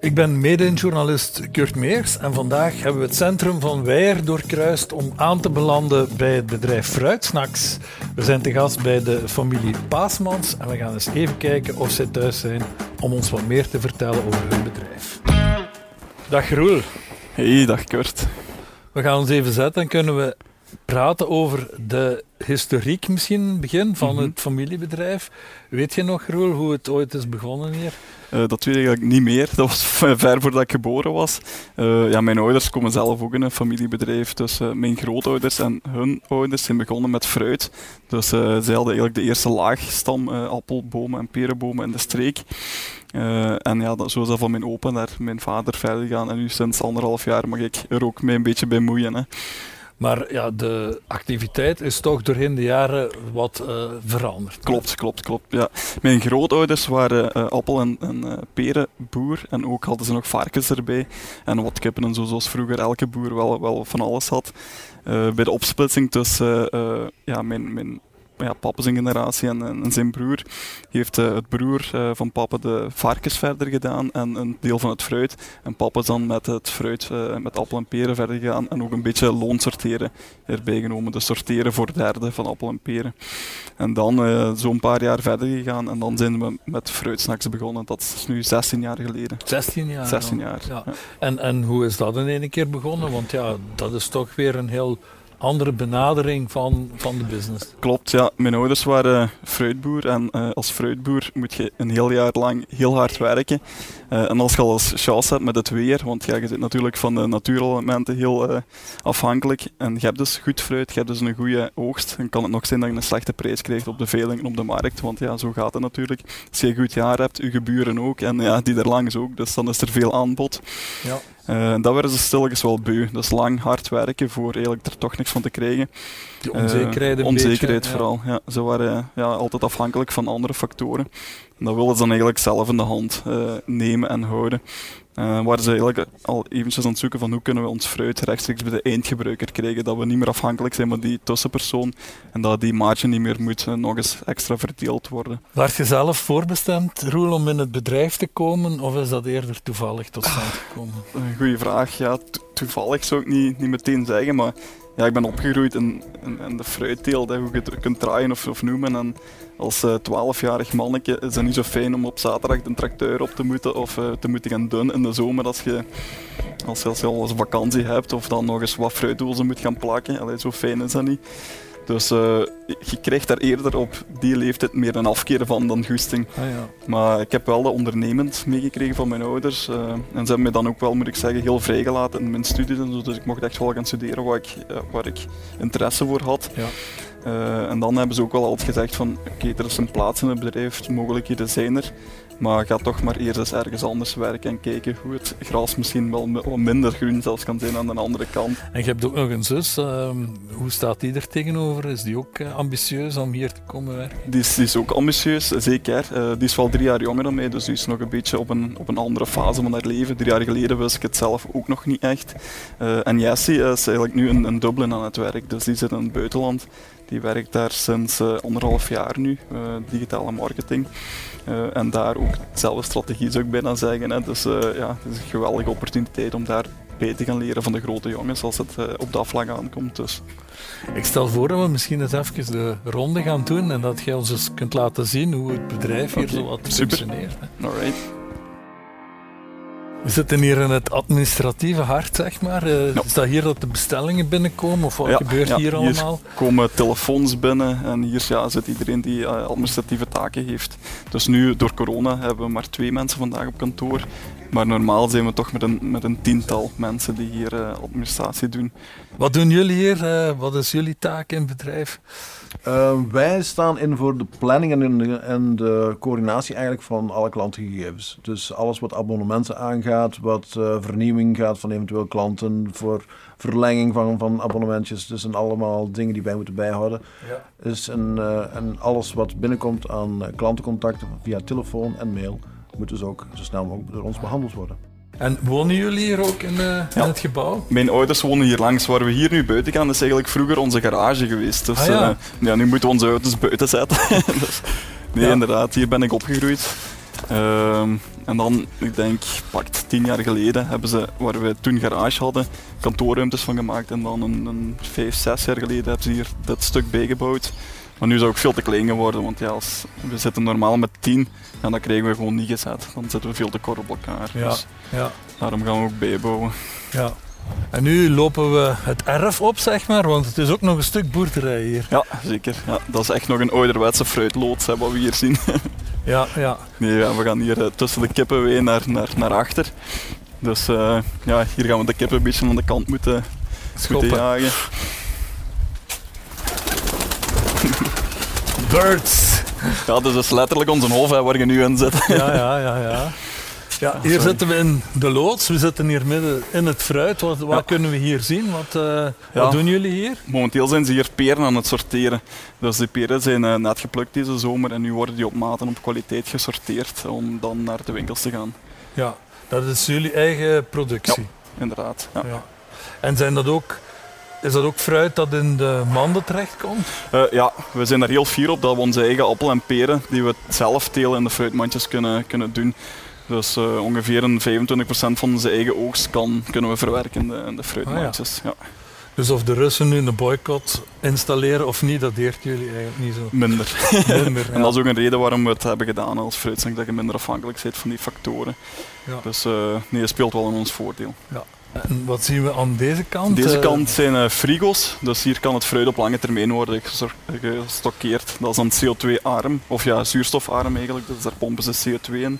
Ik ben mede-journalist Kurt Meers en vandaag hebben we het centrum van Weijer doorkruist om aan te belanden bij het bedrijf Fruitsnacks. We zijn te gast bij de familie Paasmans en we gaan eens even kijken of zij thuis zijn om ons wat meer te vertellen over hun bedrijf. Dag Roel. Hey, dag Kurt. We gaan ons even zetten en kunnen we praten over de historiek misschien, begin van Mhm. het familiebedrijf. Weet je nog, Roel, hoe het ooit is begonnen hier? Eh, dat weet ik eigenlijk niet meer. Dat was ver voordat ik geboren was. Eh, ja, mijn ouders komen zelf ook in een familiebedrijf. Dus eh, mijn grootouders en hun ouders zijn begonnen met fruit. Dus zij hadden eigenlijk de eerste laagstam appelbomen en perenbomen in de streek. En ja, dat, zo is dat van mijn opa naar mijn vader verder gegaan. En nu sinds anderhalf jaar mag ik er ook mee een beetje bij moeien. Hè. Maar ja, de activiteit is toch doorheen de jaren wat eh, veranderd. Klopt, klopt, klopt. Ja. Mijn grootouders waren eh, appel- en, en eh, perenboer en ook hadden ze nog varkens erbij en wat kippen en zo, zoals vroeger elke boer wel, wel van alles had. Bij de opsplitsing tussen ja, mijn, mijn ja, papa zijn generatie en, zijn broer heeft eh, het broer eh, van papa de varkens verder gedaan en een deel van het fruit. En papa is dan met het fruit, eh, met appel en peren verder gegaan en ook een beetje loonsorteren erbij genomen. Dus sorteren voor derde van appel en peren. En dan zo'n paar jaar verder gegaan en dan zijn we met fruitsnacks begonnen. Dat is nu 16 jaar geleden. 16 jaar. 16 al. jaar. Ja. Ja. En, en hoe is dat in één keer begonnen? Want ja, dat is toch weer een heel andere benadering van, van de business. Klopt, ja. Mijn ouders waren fruitboer en eh, als fruitboer moet je een heel jaar lang heel hard werken. Eh, en als je al eens chance hebt met het weer, want ja, je zit natuurlijk van de natuurelementen heel eh, afhankelijk en je hebt dus goed fruit, je hebt dus een goede oogst, dan kan het nog zijn dat je een slechte prijs krijgt op de veiling en op de markt, want ja, zo gaat het natuurlijk. Als je een goed jaar hebt, je geburen ook en ja, die er langs ook, dus dan is er veel aanbod. Ja. Eh, dat werden ze stilletjes wel beu. Dus lang hard werken voor eigenlijk er toch niks van te krijgen. Die onzekerheid een Eh, onzekerheid beetje, vooral. Ja. Ze waren ja, altijd afhankelijk van andere factoren. En dat wilden ze dan eigenlijk zelf in de hand eh, nemen en houden. Eh waren ze eigenlijk al eventjes aan het zoeken van hoe kunnen we ons fruit rechtstreeks bij de eindgebruiker krijgen. Dat we niet meer afhankelijk zijn van die tussenpersoon. En dat die marge niet meer moet eh, nog eens extra verdeeld worden. Was je zelf voorbestemd, Roel, om in het bedrijf te komen? Of is dat eerder toevallig tot stand gekomen? Een goede vraag. Ja, toevallig zou ik niet, niet meteen zeggen, maar ja, ik ben opgegroeid in, in, in de fruitteelt, hoe je het kunt draaien of, of noemen. En als eh, 12-jarig manneke is het niet zo fijn om op zaterdag de tracteur op te moeten of eh, te moeten gaan doen in de zomer als je, als als je al eens vakantie hebt of dan nog eens wat fruitdozen moet gaan plakken. Allee, zo fijn is dat niet. Dus eh, je krijgt daar eerder op die leeftijd meer een afkeer van dan goesting. Ah, ja. Maar ik heb wel dat ondernemend meegekregen van mijn ouders. eh, en ze hebben me dan ook wel, moet ik zeggen, heel vrijgelaten in mijn studies en zo. Dus ik mocht echt wel gaan studeren waar ik, waar ik interesse voor had. Ja. Eh, en dan hebben ze ook wel altijd gezegd van, oké, er is een plaats in het bedrijf, de mogelijkheden zijn er. Maar ga toch maar eerst eens ergens anders werken en kijken hoe het gras misschien wel wat minder groen zelfs kan zijn aan de andere kant. En je hebt ook nog een zus. ehm, hoe staat die er tegenover? Is die ook eh, ambitieus om hier te komen werken? Die is, die is ook ambitieus, zeker. Eh, die is wel drie jaar jonger dan mij, dus die is nog een beetje op een, op een andere fase van haar leven. Drie jaar geleden wist ik het zelf ook nog niet echt. Eh, en Jessie is eigenlijk nu in, in Dublin aan het werk, dus die zit in het buitenland. Die werkt daar sinds eh, anderhalf jaar nu, eh, digitale marketing. Eh, en daar ook dezelfde strategie zou ik bijna zeggen. Hè. Dus ja, het is een geweldige opportuniteit om daar te gaan leren van de grote jongens als het op dat vlak aankomt. Dus. Ik stel voor dat we misschien eens even de ronde gaan doen en dat jij ons eens kunt laten zien hoe het bedrijf hier zo wat super. functioneert. hè. Alright. We zitten hier in het administratieve hart, zeg maar. Eh, Ja. Is dat hier dat de bestellingen binnenkomen of wat Ja, gebeurt ja, hier hier allemaal? komen telefoons binnen en hier ja, zit iedereen die eh, administratieve taken heeft. Dus nu, door corona, hebben we maar twee mensen vandaag op kantoor. Maar normaal zijn we toch met een, met een tiental mensen die hier eh, administratie doen. Wat doen jullie hier? Eh, wat is jullie taak in het bedrijf? Eh, wij staan in voor de planning en de, en de coördinatie eigenlijk van alle klantengegevens. Dus alles wat abonnementen aangaat, wat eh, vernieuwing gaat van eventueel klanten, voor verlenging van, van abonnementjes. Dus zijn allemaal dingen die wij moeten bijhouden. Ja. Dus en, eh, en alles wat binnenkomt aan klantencontacten via telefoon en mail, moet dus ook zo snel mogelijk door ons behandeld worden. En wonen jullie hier ook in, eh, in het gebouw? Mijn ouders wonen hier langs. Waar we hier nu buiten gaan, is eigenlijk vroeger onze garage geweest. Dus Ah, ja. eh, ja, nu moeten we onze auto's buiten zetten. dus, nee, Ja. inderdaad, hier ben ik opgegroeid. Ehm, en dan, ik denk, pakt tien jaar geleden hebben ze, waar we toen garage hadden, kantoorruimtes van gemaakt. En dan een, een vijf, zes jaar geleden hebben ze hier dat stuk bijgebouwd. Maar nu het ook veel te klein geworden, want ja, als, we zitten normaal met tien en dan krijgen we gewoon niet gezet. Dan zitten we veel te kort op elkaar. Ja, Dus ja, daarom gaan we ook bijbouwen. ja. En nu lopen we het erf op, zeg maar, want het is ook nog een stuk boerderij hier. Ja, zeker. Ja, dat is echt nog een ouderwetse fruitloods hè, wat we hier zien. Ja, ja. Nee, ja, we gaan hier eh, tussen de kippen weer naar, naar, naar achter. Dus eh, ja, hier gaan we de kippen een beetje aan de kant moeten, moeten Schoppen. jagen. Birds. Ja, dus dat is letterlijk onze hof hè, waar je nu in zit. Ja, ja, ja, ja. Ja, hier zitten we in de loods. We zitten hier midden in het fruit. Wat, wat Ja. kunnen we hier zien? Wat, eh, wat doen jullie hier? Momenteel zijn ze hier peren aan het sorteren. Dus die peren zijn eh, net geplukt deze zomer en nu worden die op maat en op kwaliteit gesorteerd om dan naar de winkels te gaan. Ja, dat is jullie eigen productie. Inderdaad. En zijn dat ook, is dat ook fruit dat in de manden terechtkomt? Eh, ja, we zijn er heel fier op dat we onze eigen appel en peren, die we zelf telen in de fruitmandjes kunnen, kunnen doen. Dus eh, ongeveer een 25% van onze eigen oogst kan, kunnen we verwerken in de, in de fruitmandjes. ja. Dus of de Russen nu een boycott installeren of niet, dat deert jullie eigenlijk niet zo. Minder. Minder, En dat is ook een reden waarom we het hebben gedaan als fruitsnack, dat je minder afhankelijk bent van die factoren. Ja. Dus eh, nee, het speelt wel in ons voordeel. En wat zien we aan deze kant? Deze Eh, kant zijn eh, frigo's, dus hier kan het fruit op lange termijn worden gestockeerd. Dat is dan CO2-arm, of ja, zuurstofarm eigenlijk, dus daar pompen ze CO2 in.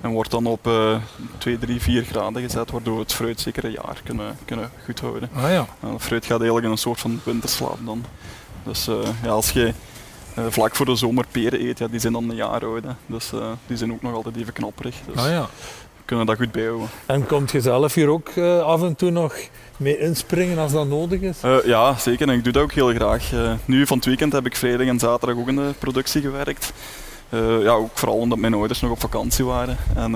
En wordt dan op eh 2, 3, 4 graden gezet, waardoor we het fruit zeker een jaar kunnen, kunnen goed houden. Ah ja. En het fruit gaat eigenlijk in een soort van winterslaap dan. Dus eh, ja, als je vlak voor de zomer peren eet, ja, die zijn dan een jaar oud. Hè. Dus die zijn ook nog altijd even knapperig. Dus Ah ja. We kunnen dat goed bijhouden. En komt je zelf hier ook eh, af en toe nog mee inspringen als dat nodig is? Eh, ja, zeker. En ik doe dat ook heel graag. Eh, nu van het weekend heb ik vrijdag en zaterdag ook in de productie gewerkt. Ja, ook vooral omdat mijn ouders nog op vakantie waren. En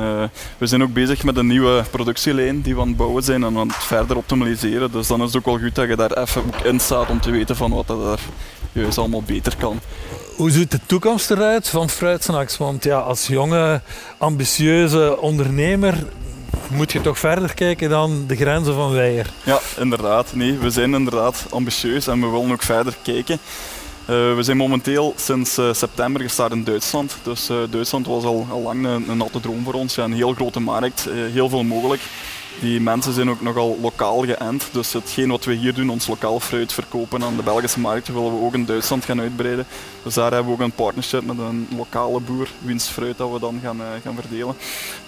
we zijn ook bezig met een nieuwe productielijn die we aan het bouwen zijn en aan het verder optimaliseren. Dus dan is het ook wel goed dat je daar even in staat om te weten van wat er juist allemaal beter kan. Hoe ziet de toekomst eruit van Fruitsnacks? Want ja, als jonge, ambitieuze ondernemer moet je toch verder kijken dan de grenzen van Weijer. Ja, inderdaad. Nee, we zijn inderdaad ambitieus en we willen ook verder kijken. Eh, we zijn momenteel sinds eh, september gestart in Duitsland. Dus eh, Duitsland was al, al lang een, een natte droom voor ons. Ja, een heel grote markt, heel veel mogelijk. Die mensen zijn ook nogal lokaal geënt. Dus hetgeen wat we hier doen, ons lokaal fruit verkopen aan de Belgische markt, willen we ook in Duitsland gaan uitbreiden. Dus daar hebben we ook een partnership met een lokale boer, wiens fruit dat we dan gaan, eh, gaan verdelen.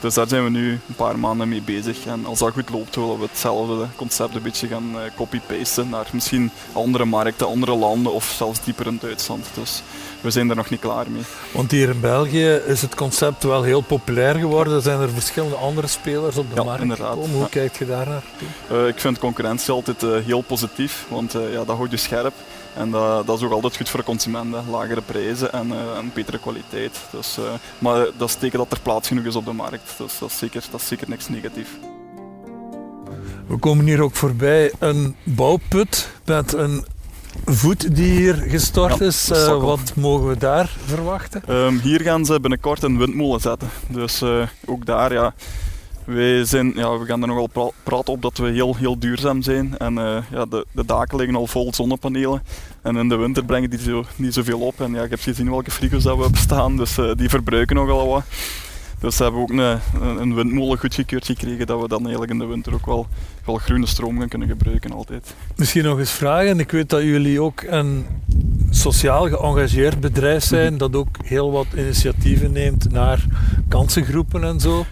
Dus daar zijn we nu een paar maanden mee bezig. En als dat goed loopt, willen we hetzelfde concept een beetje gaan eh, copy-pasten naar misschien andere markten, andere landen of zelfs dieper in Duitsland. Dus we zijn er nog niet klaar mee. Want hier in België is het concept wel heel populair geworden. Er zijn er verschillende andere spelers op de Ja, markt inderdaad. gekomen. Hoe Ja. kijkt je daar naartoe? Eh, ik vind concurrentie altijd eh, heel positief, want eh, ja, dat houdt je scherp. En dat, dat is ook altijd goed voor de consumenten. Lagere prijzen en, en betere kwaliteit. Dus, maar dat is teken dat er plaats genoeg is op de markt. Dus dat is zeker, dat is zeker niks negatief. We komen hier ook voorbij een bouwput met een voet die hier gestort Ja, is. wat mogen we daar verwachten? Ehm, hier gaan ze binnenkort een windmolen zetten. Dus ook daar, ja. Wij zijn, ja, we gaan er nogal pra praten op dat we heel, heel duurzaam zijn. En eh, ja, de, de daken liggen al vol zonnepanelen. En in de winter brengen die zo, niet zoveel op. En ja, ik heb gezien welke frigo's dat we hebben staan, dus eh, die verbruiken nogal wat. Dus we hebben ook een, een windmolen goedgekeurd gekregen dat we dan eigenlijk in de winter ook wel, wel groene stroom gaan kunnen gebruiken altijd. Misschien nog eens vragen. Ik weet dat jullie ook een sociaal geëngageerd bedrijf zijn, dat ook heel wat initiatieven neemt naar kansengroepen en zo.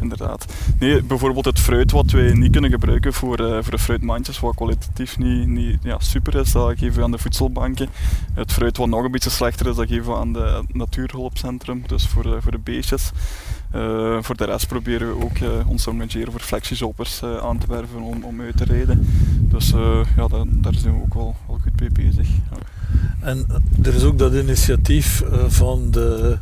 Inderdaad. Nee, bijvoorbeeld het fruit wat wij niet kunnen gebruiken voor, eh, voor de fruitmandjes, wat kwalitatief niet, niet ja, super is, dat geven we aan de voedselbanken. Het fruit wat nog een beetje slechter is, dat geven we aan de natuurhulpcentrum, dus voor, de- voor de beestjes. Eh, voor de rest proberen we ook eh, ons te engageren voor flexishoppers eh, aan te werven om, om uit te rijden. Dus eh, ja, da- daar zijn we ook wel, wel goed mee bezig. En er is ook dat initiatief eh, van de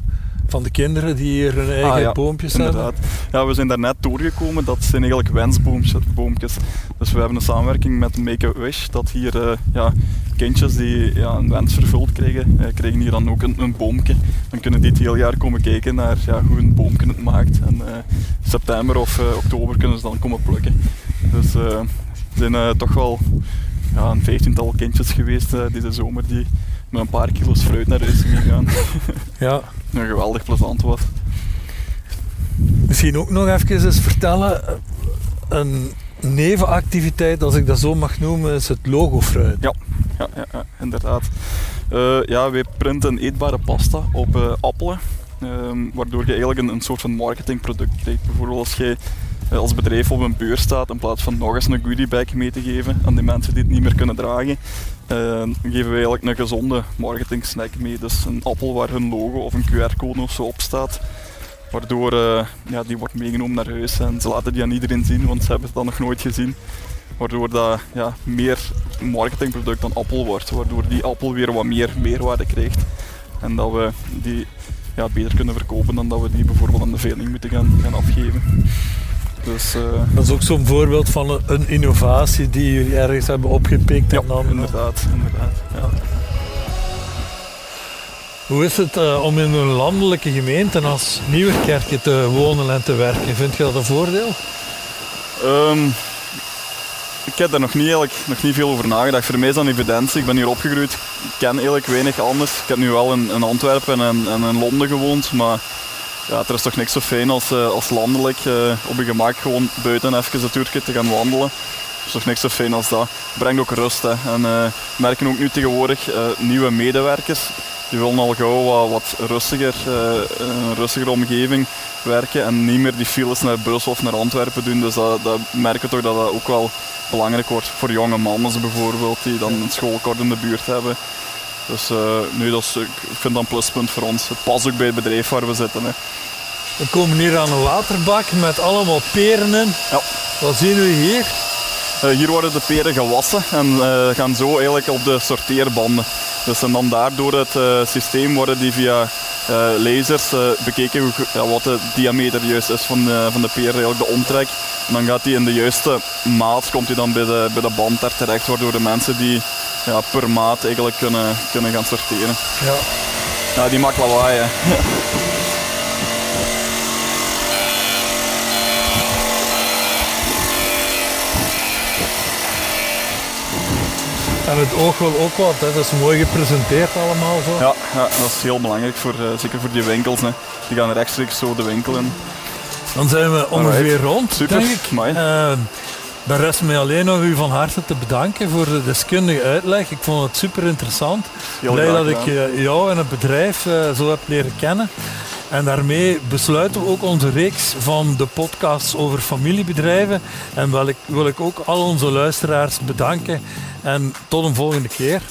van de kinderen die hier hun eigen Ah, ja, boompjes hebben. Inderdaad. Ja, we zijn daarnet doorgekomen. Dat zijn eigenlijk wensboompjes. boompjes. Dus we hebben een samenwerking met Make-A-Wish. Dat hier eh, ja, kindjes die ja, een wens vervuld krijgen, eh, krijgen hier dan ook een, een boompje. Dan kunnen die het heel jaar komen kijken naar ja, hoe een boompje het maakt. En eh, september of oktober kunnen ze dan komen plukken. Dus er zijn toch wel ja, een vijftiental kindjes geweest deze zomer die met een paar kilo's fruit naar huis gegaan. Ja. En geweldig plezant was. Misschien ook nog even eens vertellen. Een nevenactiviteit, als ik dat zo mag noemen, is het logofruit. Ja, ja, ja, ja, inderdaad. Eh, ja, wij printen eetbare pasta op eh, appelen. ehm, waardoor je eigenlijk een, een soort van marketingproduct krijgt. Bijvoorbeeld als je eh, als bedrijf op een beurs staat, in plaats van nog eens een goodiebag mee te geven aan die mensen die het niet meer kunnen dragen, geven wij eigenlijk een gezonde marketing snack mee. Dus een appel waar hun logo of een QR-code of zo op staat. Waardoor eh, ja, die wordt meegenomen naar huis en ze laten die aan iedereen zien, want ze hebben het dan nog nooit gezien. Waardoor dat ja, meer marketingproduct dan appel wordt. Waardoor die appel weer wat meer meerwaarde krijgt. En dat we die ja, beter kunnen verkopen dan dat we die bijvoorbeeld aan de veiling moeten gaan, gaan afgeven. Dus eh, Dat is ook zo'n voorbeeld van een, een innovatie die jullie ergens hebben opgepikt. ja, en dan, inderdaad. inderdaad ja. Hoe is het eh, om in een landelijke gemeente als Nieuwerkerke te wonen en te werken? Vind je dat een voordeel? Ehm, ik heb daar nog niet, eigenlijk, nog niet veel over nagedacht. Voor mij is dat een evidentie. Ik ben hier opgegroeid. Ik ken eigenlijk weinig anders. Ik heb nu wel in, in Antwerpen en, en in Londen gewoond. Maar ja, er is toch niks zo fijn als, eh, als landelijk eh, op je gemak gewoon buiten even het uurtje te gaan wandelen. Het is toch niks zo fijn als dat. Brengt ook rust. Hè. En eh, we merken ook nu tegenwoordig nieuwe medewerkers. Die willen al gauw wat, wat rustiger, een rustigere omgeving werken en niet meer die files naar Brussel of naar Antwerpen doen. Dus dat, dat merken we toch dat dat ook wel belangrijk wordt voor jonge mannen bijvoorbeeld, die dan een schoolkort in de buurt hebben. Dus eh, nu, dat is, ik vind dat een pluspunt voor ons. Het past ook bij het bedrijf waar we zitten. Hè. We komen hier aan een waterbak met allemaal peren in. Ja. Wat zien we hier? Eh, hier worden de peren gewassen en eh, gaan zo eigenlijk op de sorteerbanden. Dus en dan daardoor het systeem worden die via eh, lasers eh, bekeken hoe, ja, wat de diameter juist is van de, van de peer, eigenlijk de omtrek. En dan gaat die in de juiste maat, komt die dan bij de, bij de band daar terecht, waardoor de mensen die ja, per maat eigenlijk kunnen, kunnen gaan sorteren. Ja. Ja, die maakt lawaai hè. En het oog wil ook wat. Hè. Dat is mooi gepresenteerd allemaal zo. Ja, ja, dat is heel belangrijk, voor, eh, zeker voor die winkels. Hè. Die gaan rechtstreeks zo de winkel in. Dan zijn we ongeveer Alright. rond, Super, denk ik. mooi. Eh, dan rest mij alleen nog u van harte te bedanken voor de deskundige uitleg. Ik vond het super interessant. Heel Blij dat ik eh, jou en het bedrijf eh, zo heb leren kennen. En daarmee besluiten we ook onze reeks van de podcasts over familiebedrijven. En wil ik, wil ik ook al onze luisteraars bedanken. En tot een volgende keer.